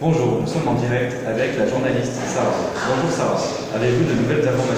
Bonjour, nous sommes en direct avec la journaliste Sarah. Bonjour Sarah, avez-vous de nouvelles informations?